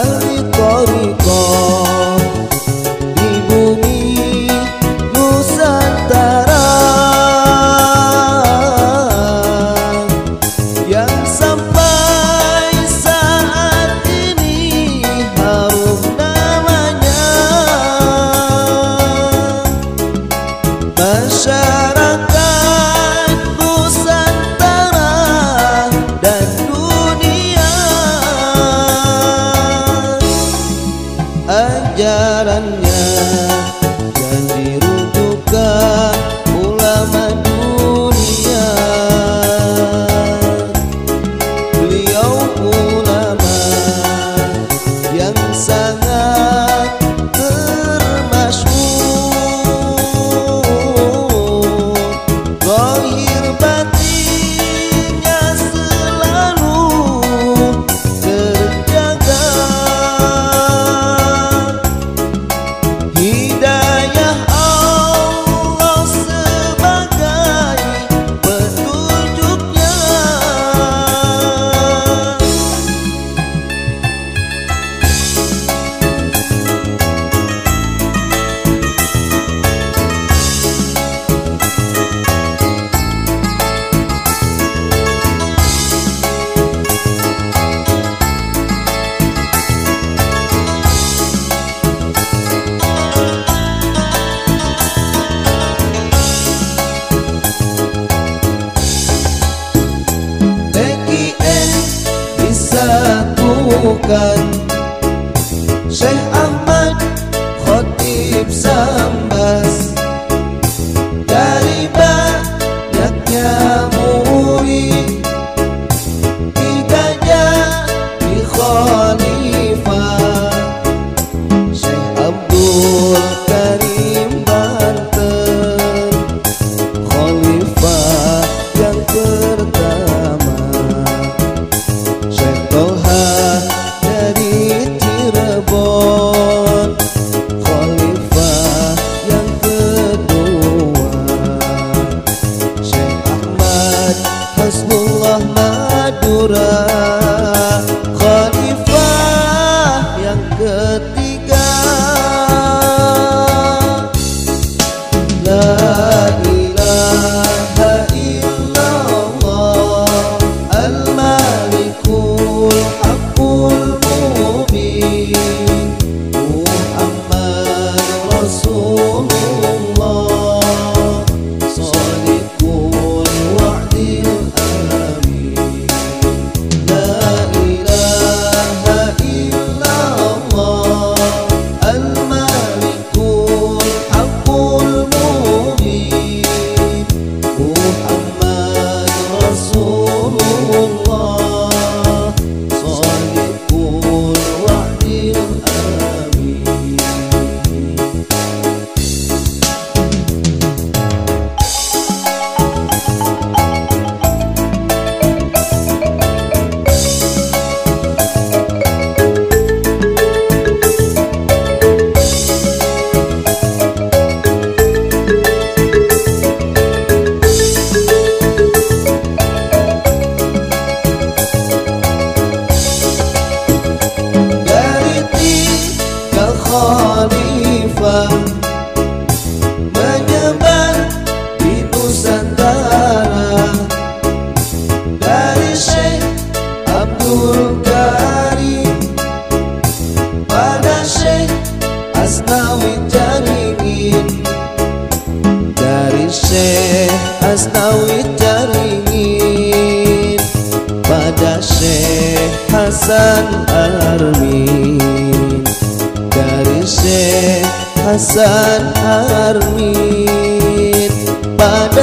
ahli toriko Di bumi Nusantara. Yang sampai provocan. Jawa Menyebar di Nusantara. Dari Syekh Abdul Karim Pada Syekh Asnawi Jaringin Dari Syekh Asnawi Jaringin Pada Syekh Hasan Armi Hasan armit pada